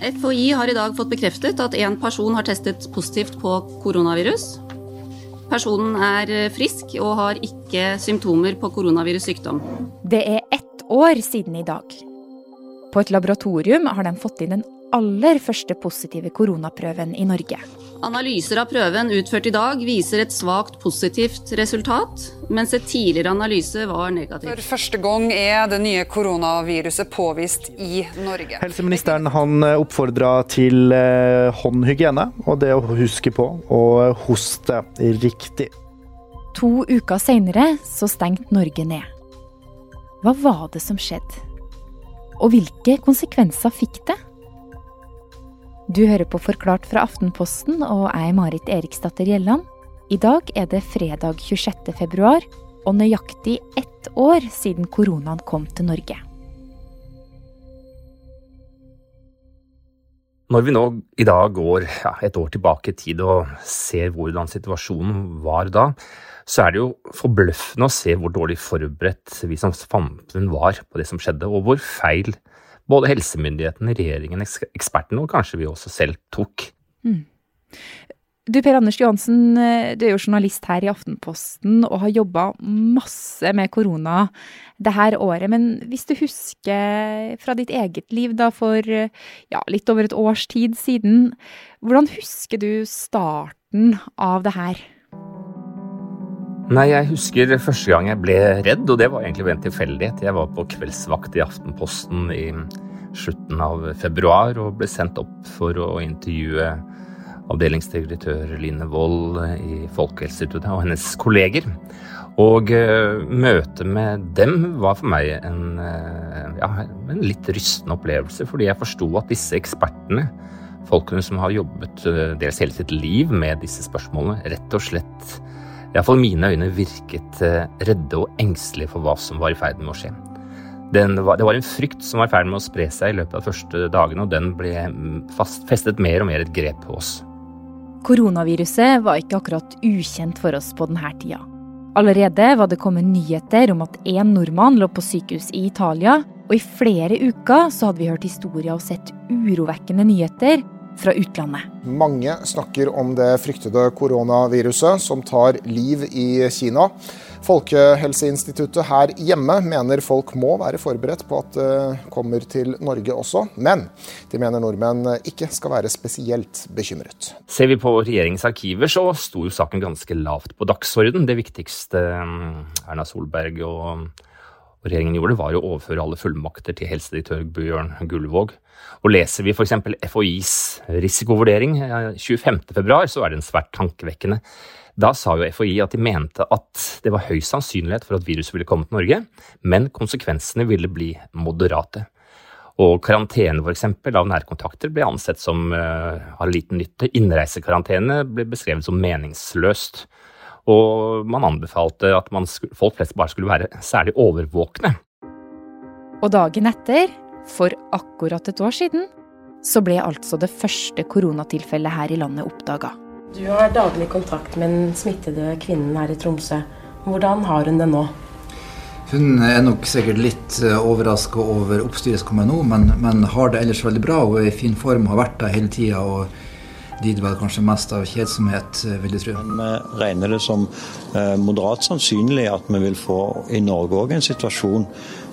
FHI har i dag fått bekreftet at en person har testet positivt på koronavirus. Personen er frisk og har ikke symptomer på koronavirussykdom. Det er ett år siden i dag. På et laboratorium har de fått inn den aller første positive koronaprøven i Norge. Analyser av prøven utført i dag viser et svakt positivt resultat, mens et tidligere analyse var negativt. For første gang er det nye koronaviruset påvist i Norge. Helseministeren han oppfordra til eh, håndhygiene og det å huske på å hoste riktig. To uker seinere så stengte Norge ned. Hva var det som skjedde? Og hvilke konsekvenser fikk det? Du hører på Forklart fra Aftenposten, og jeg er Marit Eriksdatter Gjelland. I dag er det fredag 26. februar, og nøyaktig ett år siden koronaen kom til Norge. Når vi nå i dag går ja, et år tilbake i tid og ser hvordan situasjonen var da, så er det jo forbløffende å se hvor dårlig forberedt vi som samfunn var på det som skjedde, og hvor feil både helsemyndighetene, regjeringen, ekspertene og kanskje vi også selv tok. Mm. Du Per Anders Johansen, eh, du er jo journalist her i Aftenposten og har jobba masse med korona det her året. Men hvis du husker fra ditt eget liv da for ja, litt over et års tid siden, hvordan husker du starten av det her? Nei, jeg husker første gang jeg ble redd, og det var egentlig ved en tilfeldighet. Jeg var på kveldsvakt i Aftenposten i slutten av februar og ble sendt opp for å intervjue avdelingsdirektør Line Wold i Folkehelseinstituttet og hennes kolleger. Og uh, møtet med dem var for meg en, uh, ja, en litt rystende opplevelse, fordi jeg forsto at disse ekspertene, folkene som har jobbet dels deres hele sitt liv med disse spørsmålene, rett og slett Iallfall mine øyne virket eh, redde og engstelige for hva som var i ferd med å skje. Var, det var en frykt som var i ferd med å spre seg i løpet av de første dagene, og den ble mm, fast, festet mer og mer et grep på oss. Koronaviruset var ikke akkurat ukjent for oss på denne tida. Allerede var det kommet nyheter om at én nordmann lå på sykehus i Italia, og i flere uker så hadde vi hørt historier og sett urovekkende nyheter fra utlandet. Mange snakker om det fryktede koronaviruset som tar liv i Kina. Folkehelseinstituttet her hjemme mener folk må være forberedt på at det kommer til Norge også, men de mener nordmenn ikke skal være spesielt bekymret. Ser vi på regjeringens arkiver, så sto jo saken ganske lavt på dagsorden. Det viktigste mm, Erna Solberg og regjeringen gjorde, var å overføre alle fullmakter til helsedirektør Bjørn Gullvåg. Og leser vi f.eks. FHIs risikovurdering 25.2, så er den svært tankevekkende. Da sa jo FHI at de mente at det var høy sannsynlighet for at viruset ville komme til Norge, men konsekvensene ville bli moderate. Og karantene for eksempel, av nærkontakter ble ansett som uh, av liten nytte. Innreisekarantene ble beskrevet som meningsløst. Og man anbefalte at man, folk flest bare skulle være særlig overvåkne. Og dagen etter for akkurat et år siden så ble altså det første koronatilfellet her i landet oppdaga. Du har daglig kontakt med den smittede kvinnen her i Tromsø. Hvordan har hun det nå? Hun er nok sikkert litt eh, overraska over oppstyret som kommer nå, men, men, har det ellers veldig bra. Hun er i fin form, har vært der hele tida lider vel kanskje mest av kjedsomhet, eh, vil jeg tro. Vi regner det som eh, moderat sannsynlig at vi vil få i Norge òg en situasjon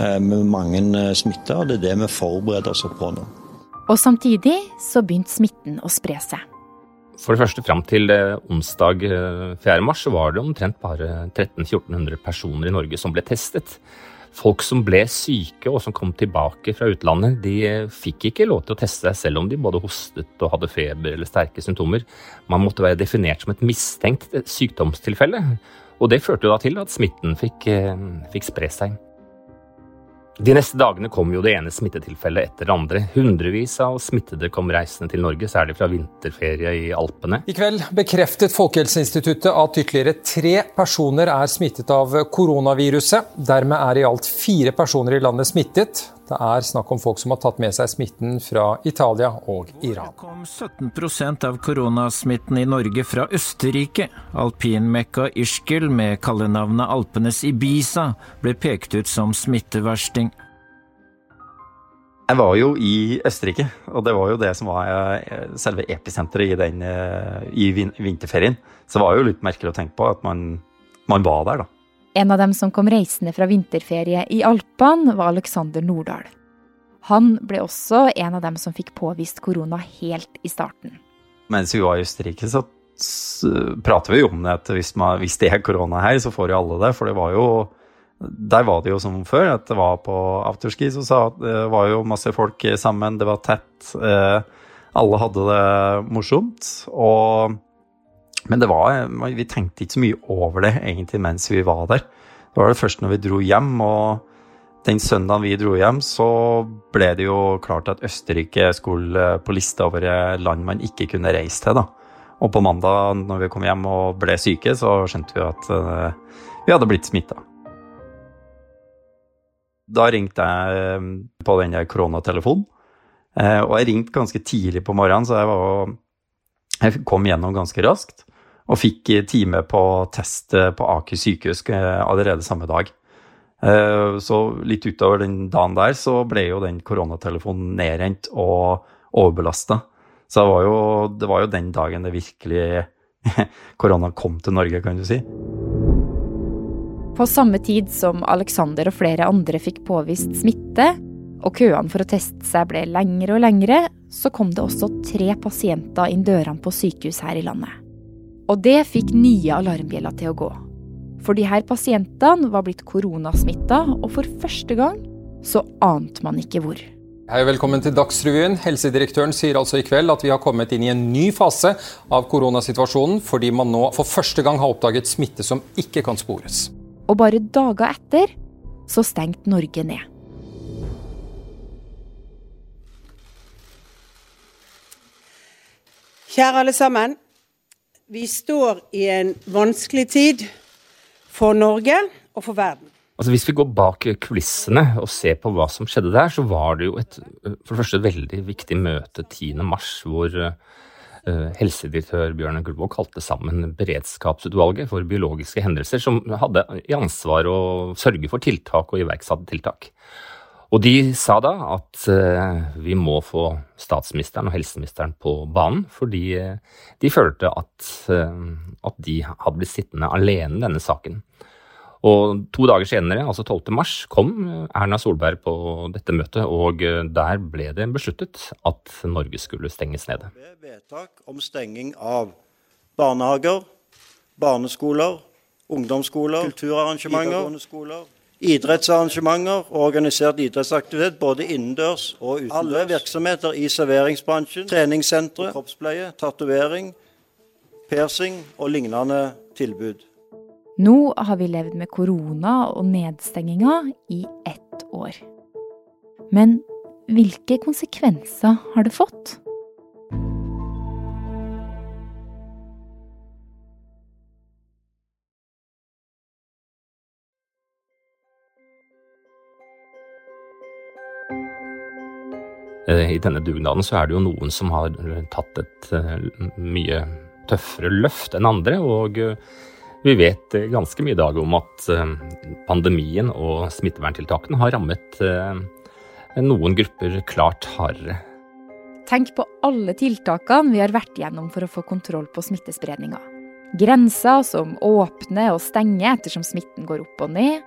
eh, med mange smitta, og det er det vi forbereder oss på nå. Og samtidig så begynte smitten å spre seg. For det første, fram til onsdag 4. mars så var det omtrent bare 1300-1400 personer i Norge som ble testet. Folk som ble syke og som kom tilbake fra utlandet, de fikk ikke lov til å teste seg selv om de både hostet og hadde feber eller sterke symptomer. Man måtte være definert som et mistenkt sykdomstilfelle. Og det førte jo da til at smitten fikk, eh, fikk spre seg. De neste dagene kom jo det ene smittetilfellet etter det andre. Hundrevis av smittede kom reisende til Norge, særlig fra vinterferie i Alpene. I kveld bekreftet Folkehelseinstituttet at ytterligere tre personer er smittet av koronaviruset. Dermed er i alt fire personer i landet smittet. Det er snakk om folk som har tatt med seg smitten fra Italia og Iran. Det kom 17% av koronasmitten i Norge fra Østerrike. Alpinmekka Ischgl med kallenavnet Alpenes Ibiza ble pekt ut som smitteversting. Jeg var jo i Østerrike, og det var jo det som var eh, selve episenteret i, den, eh, i vinterferien. Så det var jo litt merkelig å tenke på at man, man var der, da. En av dem som kom reisende fra vinterferie i Alpene, var Alexander Nordahl. Han ble også en av dem som fikk påvist korona helt i starten. Mens vi var i Østerrike, så prater vi jo om det at hvis, man, hvis det er korona her, så får jo alle det. For det var jo der var det jo som før, at det var på afterski, så sa det var jo masse folk sammen, det var tett. Eh, alle hadde det morsomt. Og, men var Vi tenkte ikke så mye over det egentlig mens vi var der. Det var det først når vi dro hjem, og den søndagen vi dro hjem, så ble det jo klart at Østerrike skulle på lista over land man ikke kunne reise til, da. Og på mandag når vi kom hjem og ble syke, så skjønte vi at vi hadde blitt smitta. Da ringte jeg eh, på den der koronatelefonen. Og jeg ringte ganske tidlig på morgenen, så jeg, var, jeg kom gjennom ganske raskt. Og fikk time på test på Aker sykehus allerede samme dag. Uh, så litt utover den dagen der så ble jo den koronatelefonen nedrent og overbelasta. Så det var, jo, det var jo den dagen det virkelig korona kom til Norge, kan du si. På samme tid som Alexander og flere andre fikk påvist smitte, og køene for å teste seg ble lengre og lengre, så kom det også tre pasienter inn dørene på sykehus her i landet. Og det fikk nye alarmbjeller til å gå. For de her pasientene var blitt koronasmitta, og for første gang så ante man ikke hvor. Hei velkommen til Dagsrevyen. Helsedirektøren sier altså i kveld at vi har kommet inn i en ny fase av koronasituasjonen, fordi man nå for første gang har oppdaget smitte som ikke kan spores. Og bare dager etter så stengte Norge ned. Kjære alle sammen. Vi står i en vanskelig tid for Norge og for verden. Altså Hvis vi går bak kulissene og ser på hva som skjedde der, så var det jo et, for det første et veldig viktig møte 10. mars, hvor uh, helsedirektør Bjørn Gullvåg kalte sammen beredskapsutvalget for biologiske hendelser, som hadde i ansvar å sørge for tiltak og iverksatte tiltak. Og de sa da at uh, vi må få statsministeren og helseministeren på banen, fordi uh, de følte at, at de hadde blitt sittende alene i denne saken. Og to dager senere, altså 12. mars, kom Erna Solberg på dette møtet, og eh, der ble det besluttet at Norge skulle stenges ned. Vedtak om stenging av barnehager, barneskoler, ungdomsskoler, kulturarrangementer, idrettsarrangementer og organisert idrettsaktivitet både innendørs og utendørs. Alle virksomheter i serveringsbransjen, treningssentre, kroppspleie, tatovering, piercing og lignende tilbud. Nå har vi levd med korona og nedstenginga i ett år. Men hvilke konsekvenser har det fått? I denne dugnaden så er det jo noen som har tatt et eh, mye tøffere løft enn andre. og vi vet eh, ganske mye i dag om at eh, pandemien og smitteverntiltakene har rammet eh, noen grupper klart hardere. Tenk på alle tiltakene vi har vært gjennom for å få kontroll på smittespredninga. Grenser som åpner og stenger ettersom smitten går opp og ned.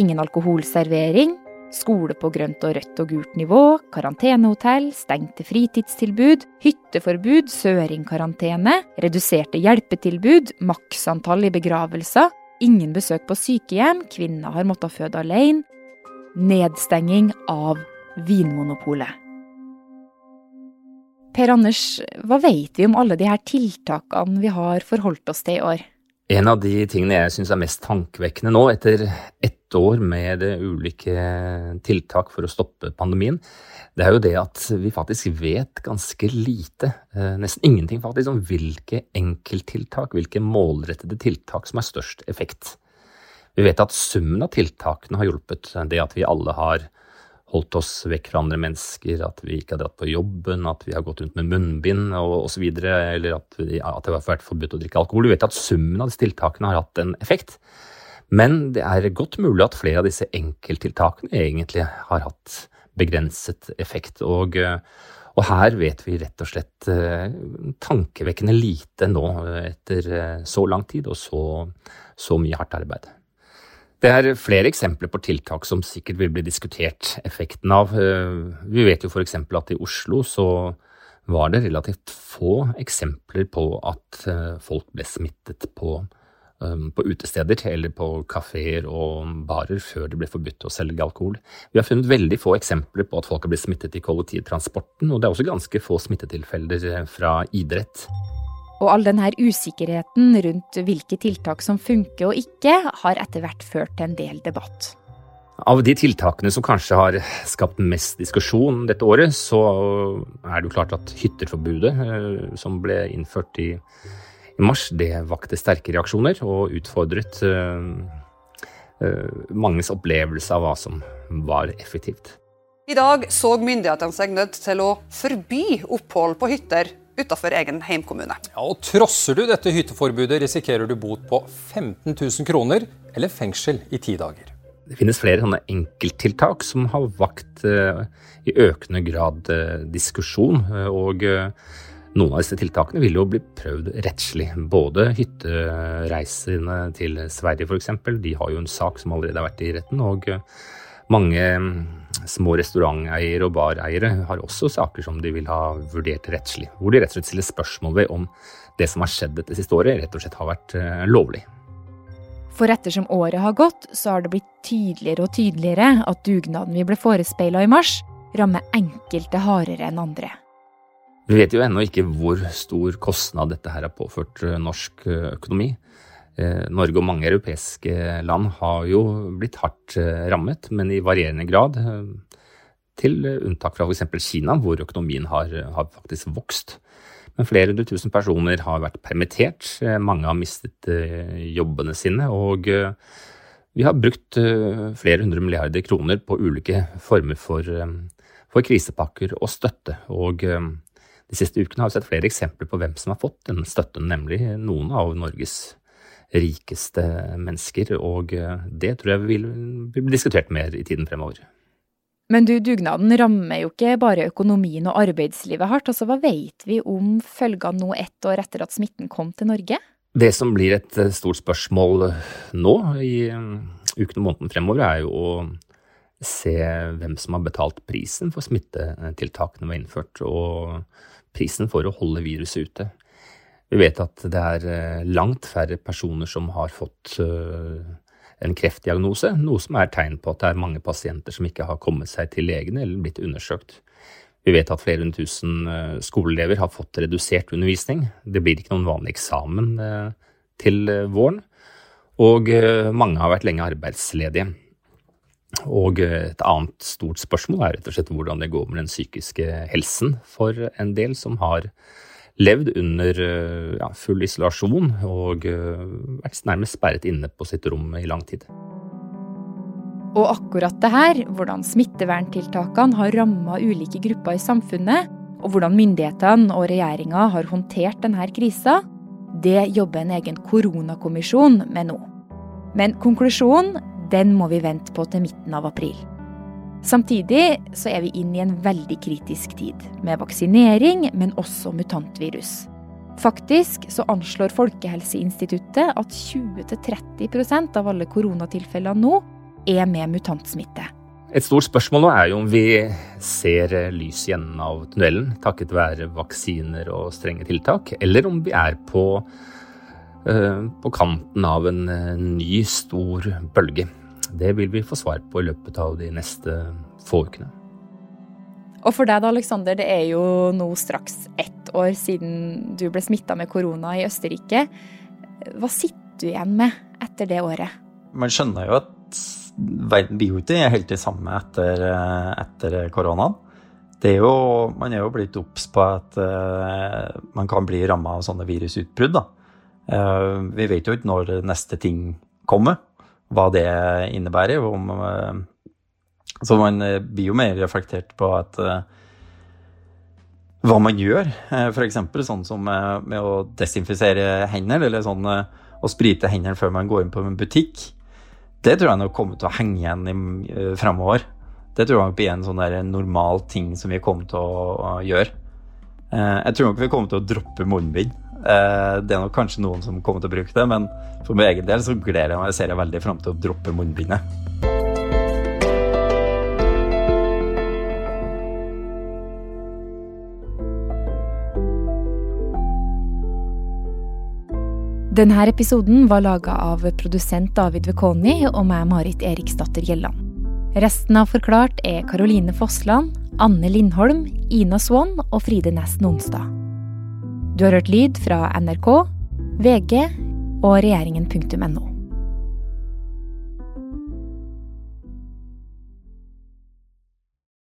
Ingen alkoholservering. Skole på grønt og rødt og gult nivå, karantenehotell, stengte fritidstilbud, hytteforbud, søringkarantene, reduserte hjelpetilbud, maksantall i begravelser, ingen besøk på sykehjem, kvinner har måttet føde alene, nedstenging av Vinmonopolet. Per Anders, hva vet vi om alle de her tiltakene vi har forholdt oss til i år? En av de tingene jeg syns er mest tankevekkende nå, etter ett år med ulike tiltak for å stoppe pandemien, det er jo det at vi faktisk vet ganske lite, eh, nesten ingenting faktisk, om hvilke enkelttiltak, hvilke målrettede tiltak som har størst effekt. Vi vet at summen av tiltakene har hjulpet. Det at vi alle har holdt oss vekk fra andre mennesker, at vi ikke har dratt på jobben, at vi har gått rundt med munnbind og osv., eller at, at, det har vært forbudt å drikke alkohol. Du vet at summen av disse tiltakene har hatt en effekt. Men det er godt mulig at flere av disse enkelttiltakene egentlig har hatt begrenset effekt. Og, og her vet vi rett og slett tankevekkende lite nå etter så lang tid og så, så mye hardt arbeid. Det er flere eksempler på tiltak som sikkert vil bli diskutert effekten av. Vi vet jo f.eks. at i Oslo så var det relativt få eksempler på at folk ble smittet på Um, på utesteder eller på kafeer og barer før det ble forbudt å selge alkohol. Vi har funnet veldig få eksempler på at folk har blitt smittet i kollektivtransporten, og det er også ganske få smittetilfeller eh, fra idrett. Og all denne usikkerheten rundt hvilke tiltak som funker og ikke, har etter hvert ført til en del debatt. Av de tiltakene som kanskje har skapt mest diskusjon dette året, så er det jo klart at hytterforbudet, eh, som ble innført i i mars, det vakte sterke reaksjoner og utfordret uh, uh, manges opplevelse av hva som var effektivt. I dag så myndighetene seg nødt til å forby opphold på hytter utenfor egen heimkommune. Ja, og Trosser du dette hytteforbudet, risikerer du bot på 15 000 kroner eller fengsel i ti dager. Det finnes flere sånne enkelttiltak som har vakt uh, i økende grad diskusjon. og noen av disse tiltakene vil jo bli prøvd rettslig. Både hyttereisene til Sverige f.eks. De har jo en sak som allerede har vært i retten. Og mange små restauranteiere og bareiere har også saker som de vil ha vurdert rettslig. Hvor de rett og slett stiller spørsmål ved om det som har skjedd dette siste året, rett og slett har vært eh, lovlig. For ettersom året har gått, så har det blitt tydeligere og tydeligere at dugnaden vi ble forespeila i mars, rammer enkelte hardere enn andre. Vi vet jo ennå ikke hvor stor kostnad dette her har påført eh, norsk eh, økonomi. Eh, Norge og mange europeiske land har jo blitt hardt rammet, men i varierende grad. Til unntak fra f.eks. Kina, hvor økonomien har, har, faktisk vokst. Men flere hundre tusen personer har vært permittert, mange har mistet jobbene sine. Og vi har brukt flere hundre milliarder kroner på ulike former for, for krisepakker og støtte. Og de siste ukene har vi sett flere eksempler på hvem som har fått den støtten, nemlig noen av Norges rikeste mennesker, og eh, det tror jeg vil bli diskutert mer i tiden fremover. Men du, dugnaden rammer jo ikke bare økonomien og arbeidslivet hardt. Altså, hva vet vi om følgene nå ett år etter at smitten kom til Norge? Det som blir et eh, stort spørsmål nå i eh, ukene og måneden fremover, er jo å se hvem som har betalt prisen for smittetiltakene var innført. og prisen for å holde viruset ute. Vi vet at det er eh, langt færre personer som har fått eh, en kreftdiagnose, noe som er tegn på at det er mange pasienter som ikke har kommet seg til legene eller blitt undersøkt. Vi vet at flere hundre tusen eh, skoleelever har fått redusert undervisning. Det blir ikke noen vanlig eksamen til våren. Og mange har vært lenge arbeidsledige. Og et annet stort spørsmål er rett og slett hvordan det går med den psykiske helsen for en del som har levd under ja, full isolasjon og vært nærmest sperret inne på sitt rom i lang tid. Og akkurat det her, hvordan smitteverntiltakene har ramma ulike grupper i samfunnet, og hvordan myndighetene og regjeringa har håndtert denne krisa, det jobber en egen koronakommisjon med nå. Men konklusjonen den må vi vente på til midten av april. Samtidig så er vi inne i en veldig kritisk tid, med vaksinering, men også mutantvirus. Faktisk så anslår Folkehelseinstituttet at 20-30% av alle koronatilfellene nå er med mutantsmitte. Et stort spørsmål nå er jo om vi ser lys i enden av tunnelen takket være vaksiner og strenge tiltak, eller om vi er på Eh, på kanten av en eh, ny, stor bølge. Det vil vi få svar på i løpet av de neste få ukene. Og for deg da, Aleksander, det er jo nå straks ett år siden du ble smitta med korona i Østerrike. Hva sitter du igjen med etter det året? Man skjønner jo at verden blir jo ikke helt det samme etter, etter koronaen. Er jo, man er jo blitt obs på at uh, man kan bli ramma av sånne virusutbrudd. da. Uh, vi vet jo ikke når neste ting kommer, hva det innebærer. Om, eh, så man eh, blir jo mer reflektert på at hva man gjør. F.eks. sånn som med å desinfisere hendene, eller sånn å sprite hendene før man går inn på en butikk. Det tror jeg nok kommer til å henge igjen fremover. Det tror jeg nok blir en sånn der normal ting som vi kommer til å gjøre. Eh, jeg tror nok vi kommer til å droppe munnbind. Eh, det er nok kanskje noen som kommer til å bruke det, men for min egen del så gleder jeg meg, ser jeg veldig fram til å droppe munnbindet. Denne episoden var laga av produsent David Vekoni og meg, Marit Eriksdatter Gjelland. Resten av Forklart er Caroline Fossland, Anne Lindholm, Ina Swann og Fride Næss Nonstad. Du har hørt lyd fra NRK, VG og regjeringen.no.